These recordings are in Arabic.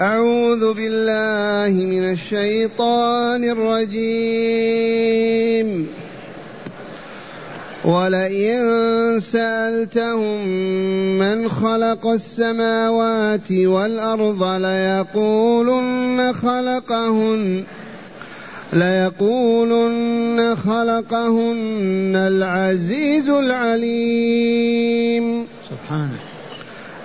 أعوذ بالله من الشيطان الرجيم. ولئن سألتهم من خلق السماوات والأرض ليقولن خلقهن ليقولن خلقهن العزيز العليم. سبحانه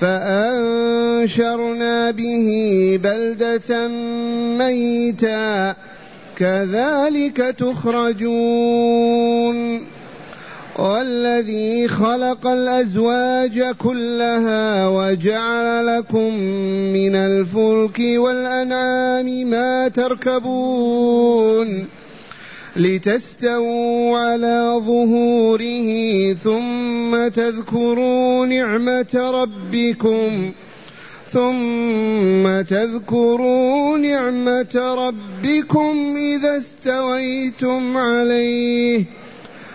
فأنشرنا به بلدة ميتا. كذلك تخرجون. والذي خلق الأزواج كلها وجعل لكم من الفلك والأنعام ما تركبون. لتستووا على ظهوره ثم تذكروا نعمة ربكم. ثم تذكروا نعمة ربكم إذا استويتم عليه.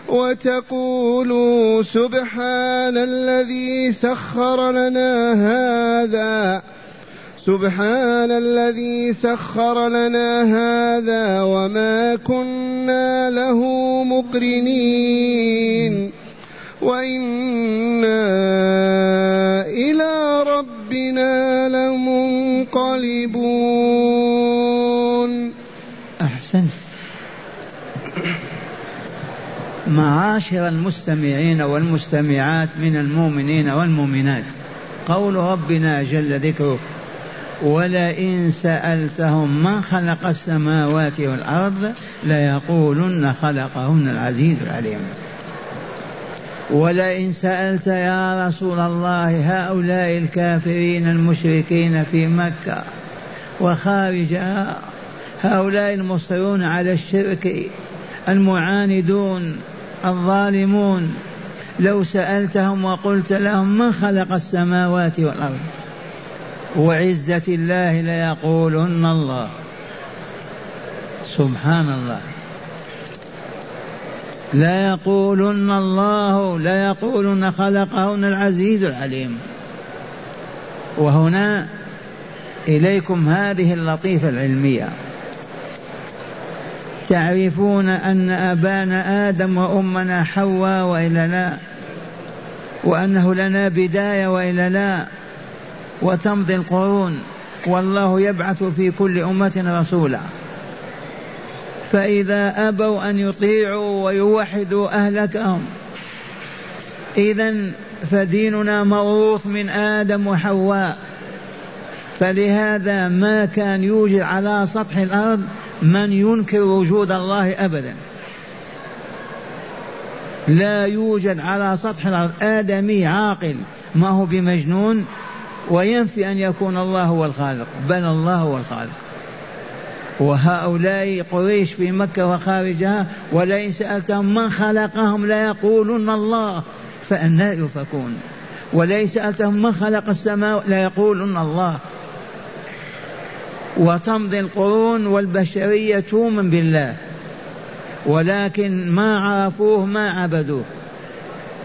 وتقولوا سبحان الذي سخر لنا هذا. سبحان الذي سخر لنا هذا وما كنا له مقرنين. وإنا إلى ربنا لمنقلبون. أحسنت. معاشر المستمعين والمستمعات من المؤمنين والمؤمنات. قول ربنا جل ذكره ولئن سألتهم من خلق السماوات والأرض ليقولن خلقهن العزيز العليم. ولئن سألت يا رسول الله هؤلاء الكافرين المشركين في مكة وخارجها هؤلاء المصرون على الشرك المعاندون الظالمون لو سألتهم وقلت لهم من خلق السماوات والأرض وعزة الله ليقولن الله. سبحان الله لا يقولن الله لا يقولن خلقهن العزيز العليم. وهنا إليكم هذه اللطيفة العلمية. تعرفون أن أبانا آدم وأمنا حواء وإلا لا؟ وأنه لنا بداية وإلا لا؟ وتمضي القرون والله يبعث في كل أمة رسولا. فإذا أبوا أن يطيعوا ويوحدوا أهلكهم. إذا فديننا موروث من آدم وحواء. فلهذا ما كان يوجد على سطح الأرض من ينكر وجود الله أبدا. لا يوجد على سطح الأرض آدمي عاقل. ما هو بمجنون؟ وينفي أن يكون الله هو الخالق. بل الله هو الخالق. وهؤلاء قريش في مكة وخارجها ولئن سألتهم من خلقهم ليقولن الله فأنا يؤفكون. ولئن سألتهم من خلق السماء ليقولن الله. وتمضي القرون والبشرية تؤمن بالله. ولكن ما عرفوه ما عبدوه.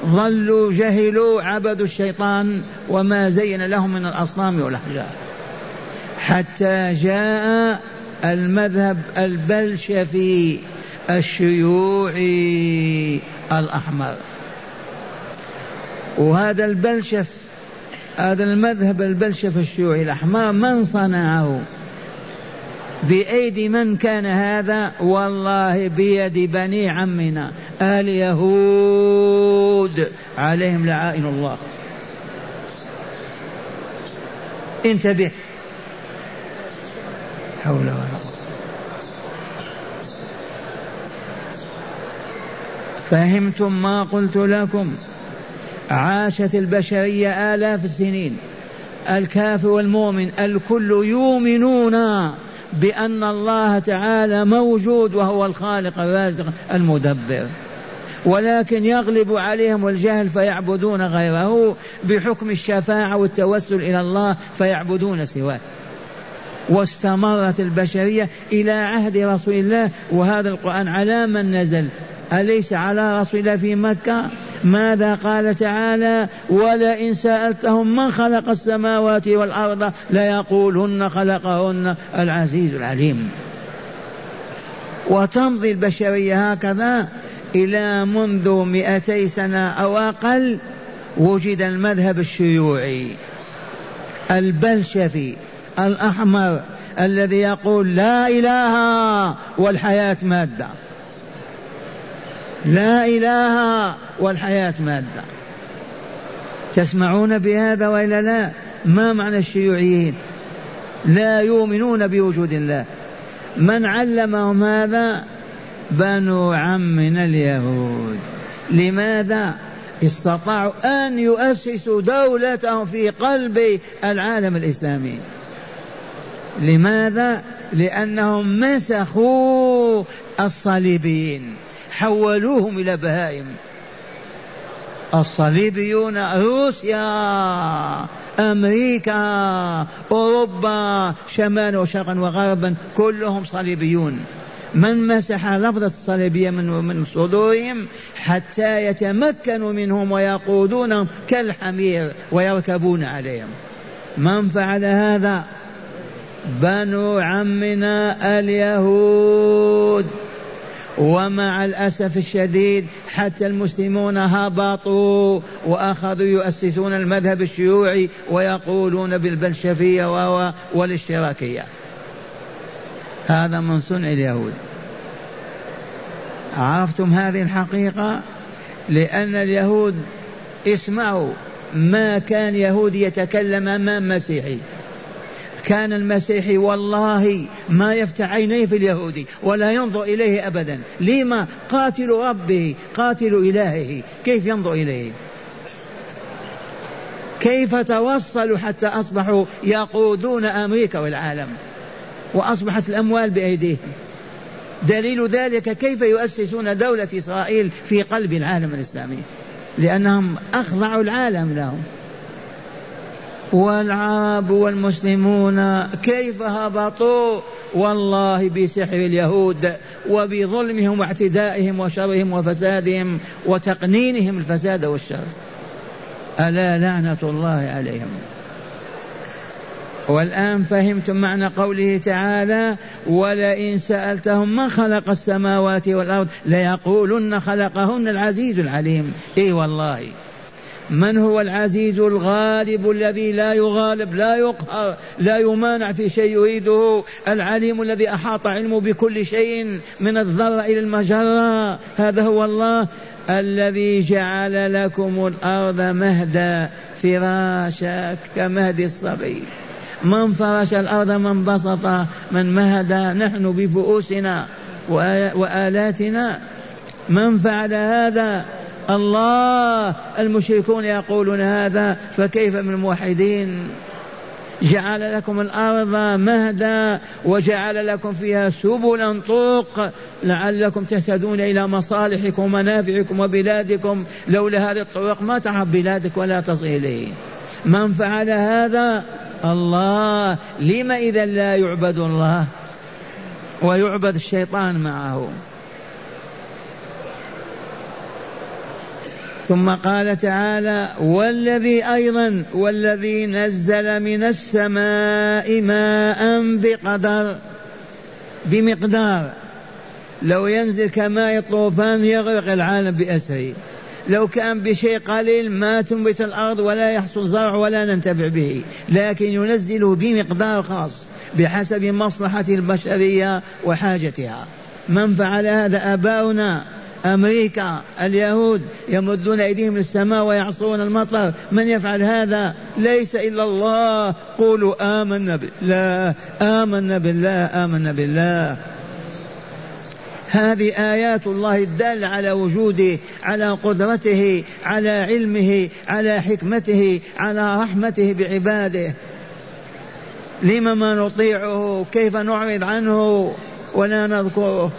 ظلوا جهلوا عبدوا الشيطان وما زين لهم من الأصنام والأحجار. حتى جاء المذهب البلشفي الشيوعي الأحمر. وهذا البلشف هذا المذهب البلشف الشيوعي الأحمر من صنعه؟ بأيدي من كان هذا؟ والله بيد بني عمنا اليهود عليهم لعائن الله. انتبه. حول ولا قوة. فهمتم ما قلت لكم. عاشت البشرية آلاف السنين. الكافر والمؤمن الكل يؤمنون بأن الله تعالى موجود وهو الخالق الرازق المدبر. ولكن يغلب عليهم الجهل فيعبدون غيره بحكم الشفاعة والتوسل إلى الله فيعبدون سواه. واستمرت البشرية إلى عهد رسول الله وهذا القرآن على من نزل؟ أليس على رسول الله في مكة؟ ماذا قال تعالى؟ ولئن سألتهم من خلق السماوات والأرض ليقولن خلقهن العزيز العليم. وتمضي البشرية هكذا إلى منذ مئتي سنة أو أقل وجد المذهب الشيوعي البلشفي الأحمر الذي يقول لا إله والحياة مادة. لا إله والحياة مادة. تسمعون بهذا وإلا لا؟ ما معنى الشيوعيين؟ لا يؤمنون بوجود الله. من علمهم هذا بنو عمنا اليهود. لماذا استطاعوا أن يؤسسوا دولتهم في قلب العالم الإسلامي؟ لماذا؟ لأنهم مسخوا الصليبيين حولوهم إلى بهائم. الصليبيون روسيا أمريكا أوروبا شمالا وشرقا وغربا كلهم صليبيون. من مسح لفظ الصليبية من من صدورهم حتى يتمكنوا منهم ويقودونهم كالحمير ويركبون عليهم. من فعل هذا؟ بنو عمنا اليهود. ومع الأسف الشديد حتى المسلمون هبطوا وأخذوا يؤسسون المذهب الشيوعي ويقولون بالبلشفية والاشتراكية. هذا من صنع اليهود. عرفتم هذه الحقيقة؟ لأن اليهود اسمعوا ما كان يهودي يتكلم أمام مسيحي. كان المسيحي والله ما يفتح عينيه في اليهودي ولا ينظر إليه أبدا. لما؟ قاتل ربه قاتل إلهه. كيف ينظر إليه؟ كيف توصلوا حتى أصبحوا يقودون أمريكا والعالم؟ وأصبحت الأموال بأيديهم دليل ذلك كيف يؤسسون دولة إسرائيل في قلب العالم الإسلامي. لأنهم أخضعوا العالم لهم. والعرب والمسلمون كيف هبطوا؟ والله بسحر اليهود وبظلمهم واعتدائهم وشرهم وفسادهم وتقنينهم الفساد والشر. ألا لعنة الله عليهم. والآن فهمتم معنى قوله تعالى ولئن سألتهم من خلق السماوات والأرض ليقولن خلقهن العزيز العليم إي والله. من هو العزيز الغالب الذي لا يغالب لا يقهر لا يمانع في شيء يريده؟ العليم الذي أحاط علمه بكل شيء من الذرة إلى المجرة. هذا هو الله الذي جعل لكم الأرض مهدا فراشا كمهد الصبي. من فرش الأرض من بسط من مهد نحن بفؤوسنا وآلاتنا. من فعل هذا؟ الله. المشركون يقولون هذا فكيف من الموحدين جعل لكم الأرض مهدا وجعل لكم فيها سبلا طرق لعلكم تهتدون إلى مصالحكم ومنافعكم وبلادكم. لولا هذه الطرق ما تعرف بلادك ولا تصل إليه. من فعل هذا؟ الله لم إذا لا يعبد الله ويعبد الشيطان معه. ثم قال تعالى والذي أيضا والذي نزل من السماء ماء بقدر بمقدار. لو ينزل كماء الطوفان يغرق العالم بأسره. لو كان بشيء قليل ما تنبت الأرض ولا يحصل زرع ولا ننتفع به لكن ينزله بمقدار خاص بحسب مصلحة البشرية وحاجتها. من فعل هذا آباؤنا؟ أمريكا اليهود يمدون أيديهم للسماء ويعصرون المطر. من يفعل هذا؟ ليس إلا الله. قولوا آمنا بالله آمنا بالله آمنا بالله. هذه آيات الله الدالة على وجوده على قدرته على علمه على حكمته على رحمته بعباده. لم ما نطيعه؟ كيف نعرض عنه ولا نذكره؟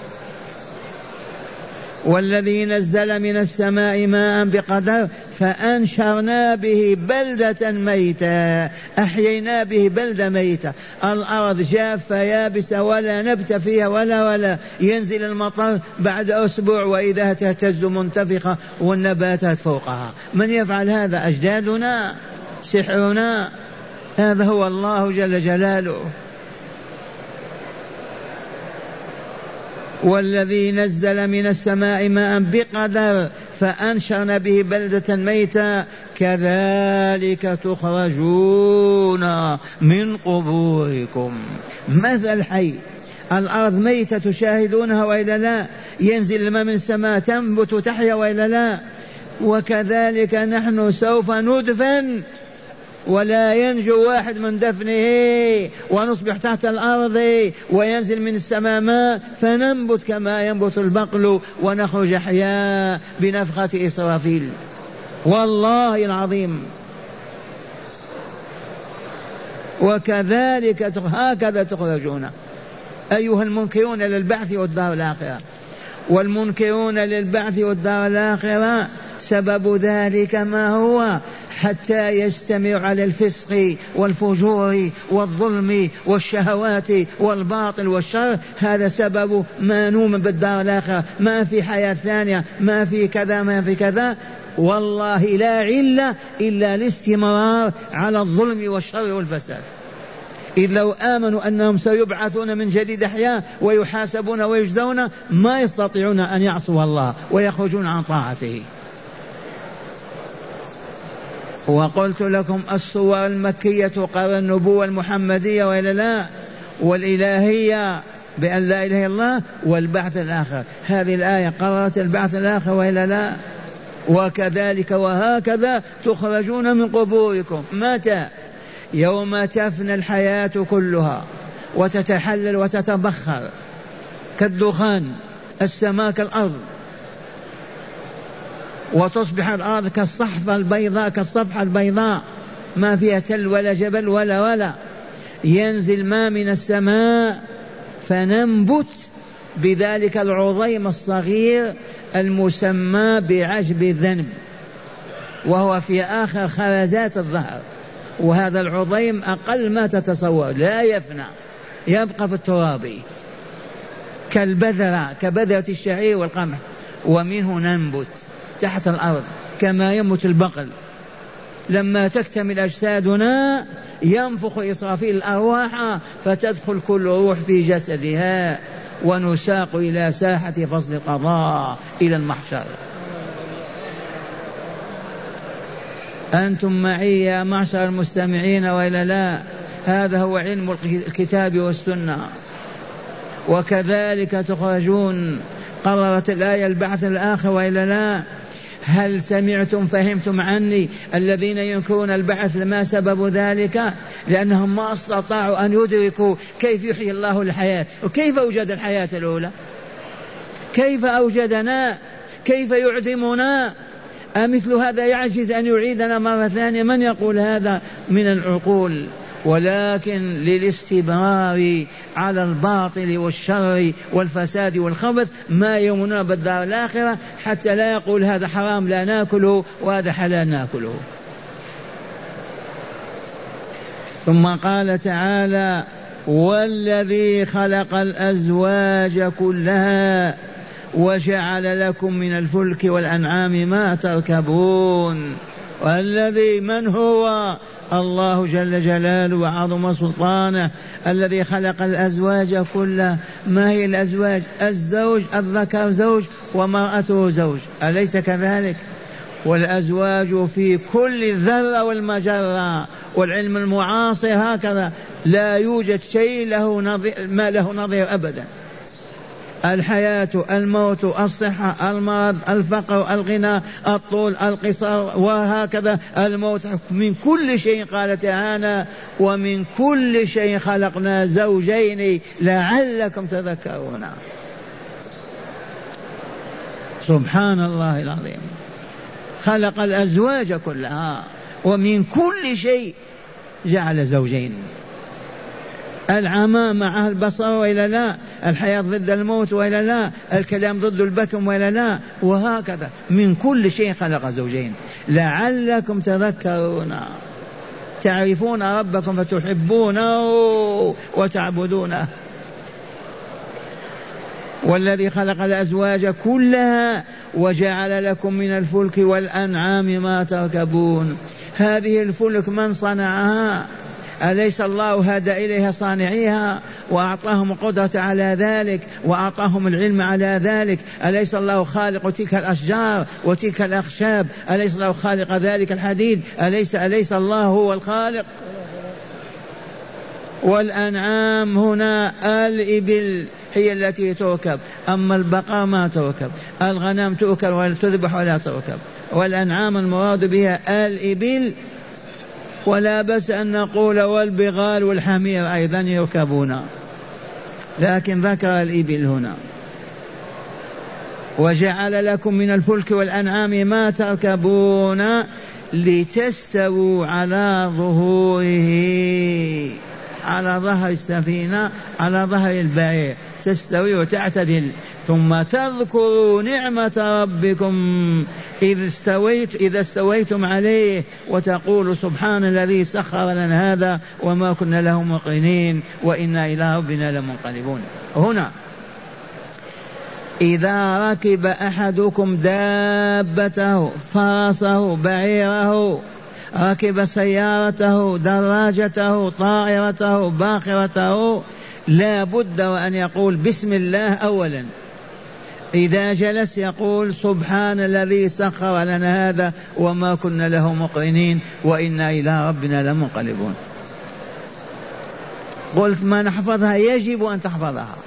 والذي نزل من السماء ماء بقدر فأنشرنا به بلدة ميتة أحيينا به بلدة ميتة الأرض جافة يابسة ولا نبت فيها ولا ولا. ينزل المطر بعد أسبوع وإذا تهتز منتفخة والنباتات فوقها. من يفعل هذا؟ أجدادنا سحرنا. هذا هو الله جل جلاله. والذي نزل من السماء ماء بقدر فأنشرنا به بلدة ميتة كذلك تخرجون من قبوركم. مثل حي الأرض ميتة تشاهدونها وإلا لا؟ ينزل الماء من السماء تنبت تحيا وإلا لا؟ وكذلك نحن سوف ندفن ولا ينجو واحد من دفنه ونصبح تحت الأرض وينزل من السماء ماء فننبت كما ينبت البقل ونخرج أحياء بنفخة إسرافيل. والله العظيم. وكذلك هكذا تخرجون. أيها المنكرون للبعث والدار الآخرة. والمنكرون للبعث والدار الآخرة. سبب ذلك ما هو؟ حتى يستمع على الفسق والفجور والظلم والشهوات والباطل والشر. هذا سبب ما نوم بالدار الآخرة. ما في حياة ثانية. ما في كذا ما في كذا. والله لا علة إلا الاستمرار على الظلم والشر والفساد. إذ لو آمنوا أنهم سيبعثون من جديد أحياء ويحاسبون ويجزون ما يستطيعون أن يعصوا الله ويخرجون عن طاعته. وقلت لكم الصور المكية قبل النبوة المحمدية وإلا لا والإلهية بأن لا إله إلا الله والبعث الآخر. هذه الآية قررت البعث الآخر وإلا لا. وكذلك وهكذا تخرجون من قبوركم. متى؟ يوم تفنى الحياة كلها وتتحلل وتتبخر. كالدخان السماء كالأرض. وتصبح الأرض كالصحفة البيضاء كالصفحة البيضاء. ما فيها تل ولا جبل ولا ولا. ينزل ما من السماء فننبت بذلك العظيم الصغير المسمى بعجب الذنب. وهو في آخر خرزات الظهر. وهذا العظيم أقل ما تتصور. لا يفنى. يبقى في التراب. كالبذرة كبذرة الشعير والقمح. ومنه ننبت. تحت الأرض كما يموت البقل لما تكتمل أجسادنا ينفخ إسرافيل الأرواح فتدخل كل روح في جسدها ونساق إلى ساحة فصل القضاء إلى المحشر. أنتم معي يا معشر المستمعين وإلا لا هذا هو علم الكتاب والسنة. وكذلك تخرجون قررت الآية البعث الآخر وإلا لا هل سمعتم فهمتم عني الذين ينكرون البعث ما سبب ذلك؟ لأنهم ما استطاعوا أن يدركوا كيف يحيي الله الحياة. وكيف أوجد الحياة الأولى؟ كيف أوجدنا؟ كيف يعدمنا؟ أمثل هذا يعجز أن يعيدنا مرة ثانية؟ من يقول هذا من العقول؟ ولكن للاستمرار على الباطل والشر والفساد والخبث ما يؤمنون بالدار الآخرة حتى لا يقول هذا حرام لا ناكله وهذا حلال ناكله. ثم قال تعالى والذي خلق الأزواج كلها وجعل لكم من الفلك والأنعام ما تركبون والذي من هو الله جل جلاله وعظم سلطانه الذي خلق الأزواج كلها. ما هي الأزواج؟ الزوج الذكر زوج ومرأته زوج. أليس كذلك؟ والأزواج في كل ذرة والمجرة والعلم المعاصر هكذا. لا يوجد شيء له نظير ما له نظير أبدا. الحياة الموت الصحة المرض الفقر الغنى الطول القصر وهكذا. الموت من كل شيء قال تعالى ومن كل شيء خلقنا زوجين لعلكم تذكرون. سبحان الله العظيم. خلق الأزواج كلها ومن كل شيء جعل زوجين. العمى مع البصر وإلا لا الحياة ضد الموت وإلا لا الكلام ضد البكم وإلا لا وهكذا. من كل شيء خلق زوجين. لعلكم تذكرون. تعرفون ربكم فتحبونه وتعبدونه. والذي خلق الأزواج كلها وجعل لكم من الفلك والأنعام ما تركبون. هذه الفلك من صنعها؟ أليس الله هدى إليها صانعيها؟ وأعطاهم القدرة على ذلك وأعطاهم العلم على ذلك. أليس الله خالق تلك الأشجار وتلك الأخشاب؟ أليس الله خالق ذلك الحديد؟ أليس أليس الله هو الخالق؟ والأنعام هنا الإبل هي التي تركب. أما البقر ما تركب. الغنم تؤكل ولا تذبح ولا تركب. والأنعام المراد بها الإبل ولا بس أن نقول والبغال والحمير أيضا يركبون لكن ذكر الإبل هنا. وجعل لكم من الفلك والأنعام ما تركبون لتستووا على ظهوره على ظهر السفينة على ظهر البعير. تستوي وتعتدل. ثم تذكروا نعمة ربكم إذ استويت إذا استويتم عليه وتقول سبحان الذي سخر لنا هذا وما كنا له مقرنين وإنا إلى ربنا لمنقلبون. هنا. إذا ركب أحدكم دابته فرسه بعيره ركب سيارته دراجته طائرته باخرته لا بد وأن يقول بسم الله أولا. إذا جلس يقول سبحان الذي سخر لنا هذا وما كنا له مقرنين وإنا إلى ربنا لمنقلبون. قلت ما نحفظها يجب أن تحفظها.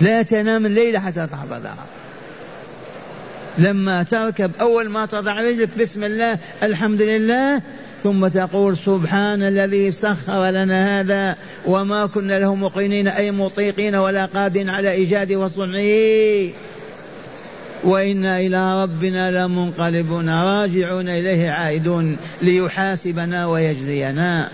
لا تنام الليل حتى تحفظها. لما تركب أول ما تضع رجلك بسم الله الحمد لله ثم تقول سبحان الذي سخر لنا هذا وما كنا له مقرنين أي مطيقين ولا قادين على إيجاد وصنعه. وإنا إلى ربنا لمنقلبون راجعون إليه عائدون ليحاسبنا ويجزينا.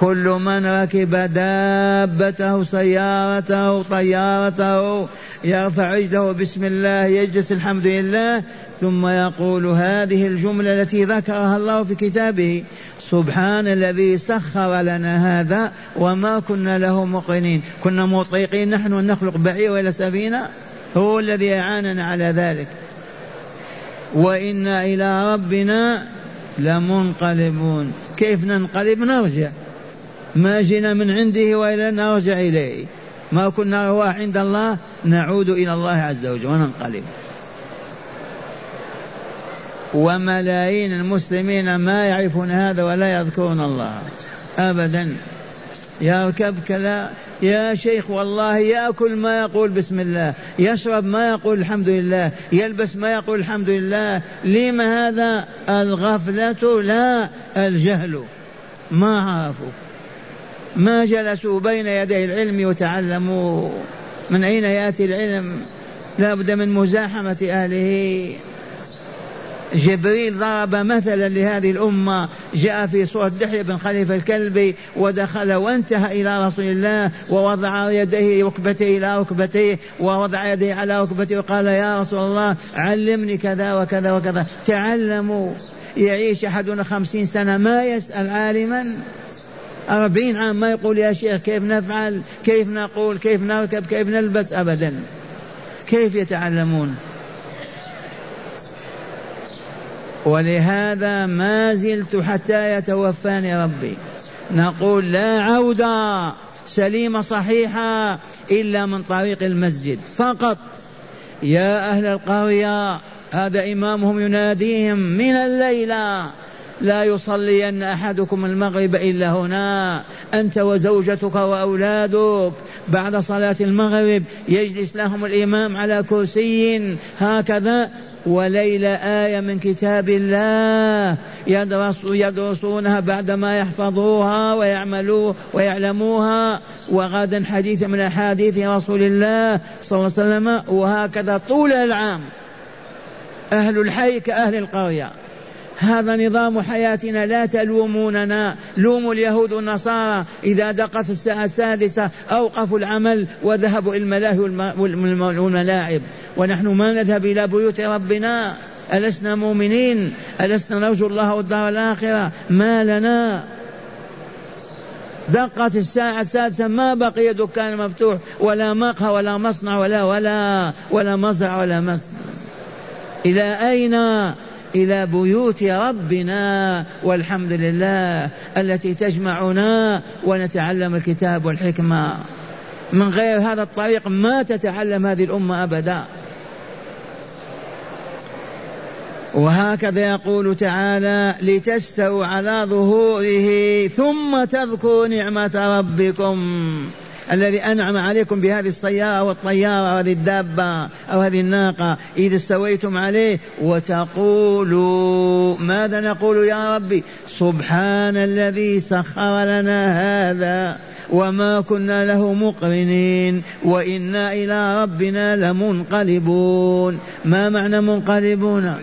كل من ركب دابته سيارته طيارته يرفع رجله بسم الله يجلس الحمد لله ثم يقول هذه الجملة التي ذكرها الله في كتابه سبحان الذي سخر لنا هذا وما كنا له مقرنين. كنا مطيقين نحن أن نخلق بعير إلى سفينة؟ هو الذي أعاننا على ذلك. وإنا إلى ربنا لمنقلبون. كيف ننقلب؟ نرجع. ما جينا من عنده وإلا نرجع إليه. ما كنا رواح عند الله نعود إلى الله عز وجل وننقلب. وملايين المسلمين ما يعرفون هذا ولا يذكرون الله. أبدا. يركب كلا يا شيخ والله يأكل ما يقول بسم الله. يشرب ما يقول الحمد لله. يلبس ما يقول الحمد لله. لما هذا الغفلة؟ لا. الجهل. ما عرفوا. ما جلسوا بين يدي العلم وتعلموا. من أين يأتي العلم؟ لا بد من مزاحمة أهله. جبريل ضرب مثلا لهذه الأمة جاء في صورة دحية بن خليفة الكلبي ودخل وانتهى إلى رسول الله ووضع يديه ركبتيه إلى ركبتيه ووضع يديه على ركبتيه وقال يا رسول الله علمني كذا وكذا وكذا. تعلموا يعيش أحدنا خمسين سنة ما يسأل عالما. أربعين عام ما يقول يا شيخ كيف نفعل؟ كيف نقول؟ كيف نركب؟ كيف نلبس؟ أبدا. كيف يتعلمون؟ ولهذا ما زلت حتى يتوفاني ربي. نقول لا عودة سليمة صحيحة إلا من طريق المسجد. فقط يا أهل القرية هذا إمامهم يناديهم من الليلة لا يصلين أحدكم المغرب إلا هنا أنت وزوجتك وأولادك. بعد صلاة المغرب يجلس لهم الإمام على كرسي هكذا. وليلة آية من كتاب الله يدرس يدرسونها بعدما يحفظوها ويعملوا ويعلموها. وغدا حديث من أحاديث رسول الله صلى الله عليه وسلم وهكذا طول العام. أهل الحي كأهل القرية. هذا نظام حياتنا لا تلوموننا. لوموا اليهود والنصارى. إذا دقت الساعة السادسة أوقفوا العمل وذهبوا إلى الملاهي والملاعب ونحن ما نذهب إلى بيوت ربنا. ألسنا مؤمنين؟ ألسنا نرجو الله والدار الآخرة؟ ما لنا. دقت الساعة السادسة ما بقي دكان مفتوح. ولا مقهى ولا مصنع ولا ولا ولا مزرعة ولا مصنع. إلى أين؟ إلى بيوت ربنا والحمد لله التي تجمعنا ونتعلم الكتاب والحكمة. من غير هذا الطريق ما تتعلم هذه الأمة أبدا. وهكذا يقول تعالى لتستووا على ظهوره ثم تذكروا نعمة ربكم. الذي أنعم عليكم بهذه السيارة والطيارة وهذه الدابة أو هذه الناقة إذا استويتم عليه وتقولوا ماذا نقول يا ربي؟ سبحان الذي سخر لنا هذا وما كنا له مقرنين وإنا إلى ربنا لمنقلبون. ما معنى منقلبون؟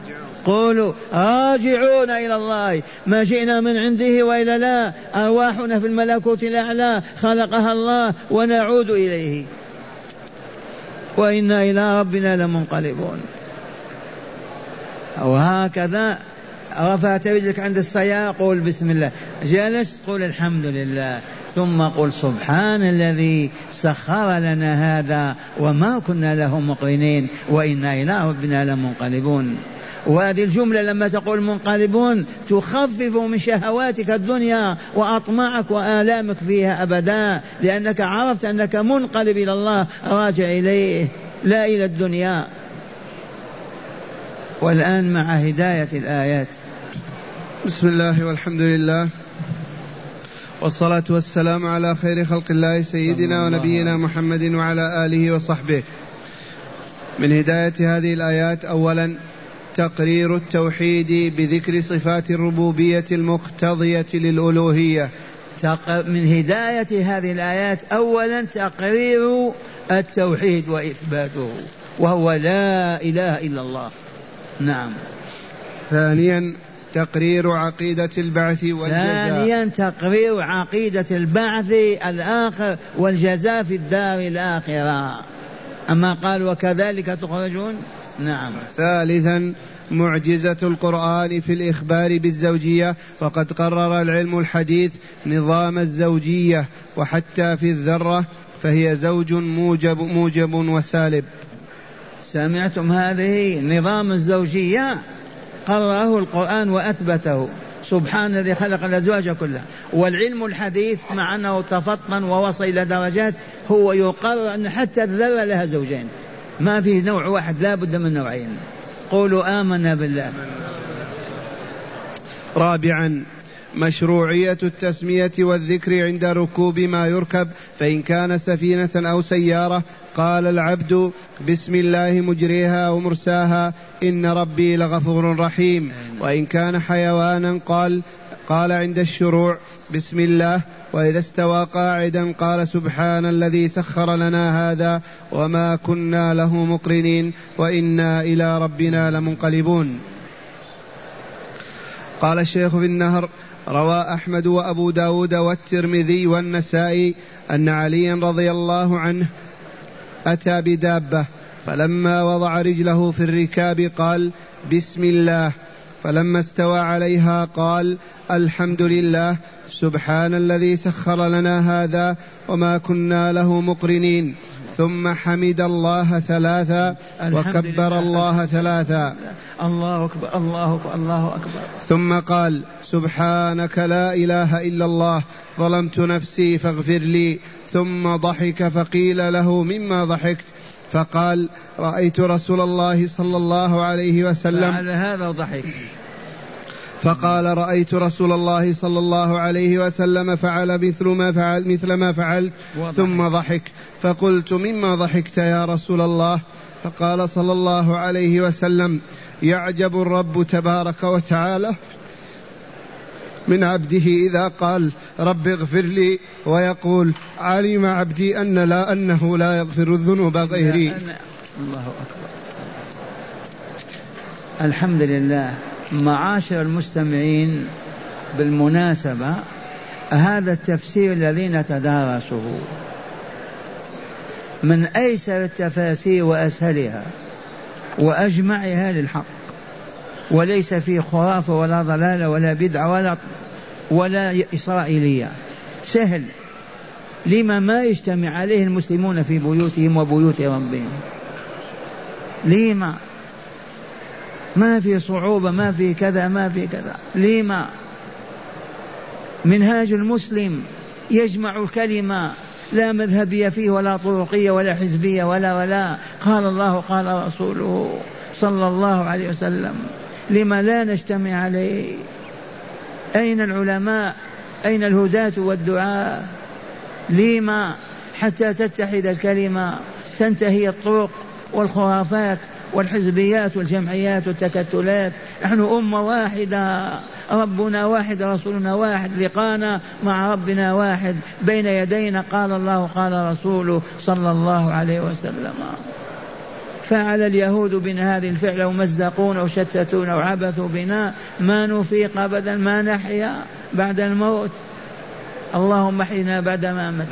قولوا راجعون إلى الله. ما جئنا من عنده وإلا لا. أرواحنا في الملكوت الأعلى. خلقها الله ونعود إليه. وإنا إلى ربنا لمنقلبون. وهكذا رفعت رجلك عند السيارة. قول بسم الله. جلست قول الحمد لله. ثم قل سبحان الذي سخر لنا هذا وما كنا له مقرنين. وإنا إلى ربنا لمنقلبون. وهذه الجملة لما تقول منقلبون تخفف من شهواتك الدنيا وأطماعك وآلامك فيها أبدا لأنك عرفت أنك منقلب إلى الله راجع إليه لا إلى الدنيا. والآن مع هداية الآيات. بسم الله والحمد لله والصلاة والسلام على خير خلق الله سيدنا ونبينا محمد وعلى آله وصحبه. من هداية هذه الآيات أولا تقرير التوحيد بذكر صفات الربوبية المقتضية للألوهية. من هداية هذه الآيات أولا تقرير التوحيد وإثباته وهو لا إله إلا الله. نعم. ثانيا تقرير عقيدة البعث والجزاء. ثانيا تقرير عقيدة البعث الآخر والجزاء في الدار الآخرة. أما قال وكذلك تخرجون؟ نعم. ثالثا معجزة القرآن في الإخبار بالزوجية وقد قرر العلم الحديث نظام الزوجية وحتى في الذرة فهي زوج موجب موجب وسالب. سمعتم هذه؟ نظام الزوجية قرره القرآن وأثبته. سبحان الذي خلق الأزواج كلها. والعلم الحديث مع أنه تفطن ووصل إلى درجات هو يقرر أن حتى الذرة لها زوجين. ما فيه نوع واحد لا بد من نوعين. قولوا آمنا بالله. رابعا مشروعية التسمية والذكر عند ركوب ما يركب فإن كان سفينة أو سيارة قال العبد بسم الله مجريها ومرساها إن ربي لغفور رحيم. وإن كان حيوانا قال قال عند الشروع بسم الله. وإذا استوى قاعدا قال سبحان الذي سخر لنا هذا وما كنا له مقرنين وإنا إلى ربنا لمنقلبون. قال الشيخ في النهر روى أحمد وأبو داود والترمذي والنسائي أن عليا رضي الله عنه أتى بدابة فلما وضع رجله في الركاب قال بسم الله. فلما استوى عليها قال الحمد لله سبحان الذي سخر لنا هذا وما كنا له مقرنين. ثم حمد الله ثلاثا وكبر الله ثلاثا. الله أكبر الله أكبر الله أكبر. ثم قال سبحانك لا إله إلا الله ظلمت نفسي فاغفر لي. ثم ضحك فقيل له مما ضحكت؟ فقال رأيت رسول الله صلى الله عليه وسلم على هذا ضحك. فقال رأيت رسول الله صلى الله عليه وسلم فعل مثل ما فعل مثل ما فعلت ثم ضحك. فقلت مما ضحكت يا رسول الله؟ فقال صلى الله عليه وسلم يعجب الرب تبارك وتعالى من عبده إذا قال رب اغفر لي ويقول علم عبدي أن لا أنه لا يغفر الذنوب غيري. الله أكبر. الحمد لله. معاشر المستمعين بالمناسبة هذا التفسير الذي نتدارسه من أيسر التفاسير وأسهلها وأجمعها للحق. وليس فيه خرافة ولا ضلالة ولا بدعة ولا ولا إسرائيلية. سهل. لما ما يجتمع عليه المسلمون في بيوتهم وبيوت ربهم. لما؟ ما في صعوبة ما في كذا ما في كذا. لما؟ منهاج المسلم يجمع الكلمة لا مذهبية فيه ولا طرقية ولا حزبية ولا ولا. قال الله قال رسوله صلى الله عليه وسلم. لما لا نجتمع عليه. أين العلماء؟ أين الهداة والدعاء؟ لما حتى تتحد الكلمة؟ تنتهي الطرق والخرافات والحزبيات والجمعيات والتكتلات. نحن أمة واحدة. ربنا واحد رسولنا واحد لقانا مع ربنا واحد. بين يدينا قال الله قال رسوله صلى الله عليه وسلم. فعل اليهود بنا هذه الفعل ومزقونا وشتتونا وعبثوا بنا ما نفيق ابدا ما نحيا بعد الموت. اللهم احينا بعد ما مت.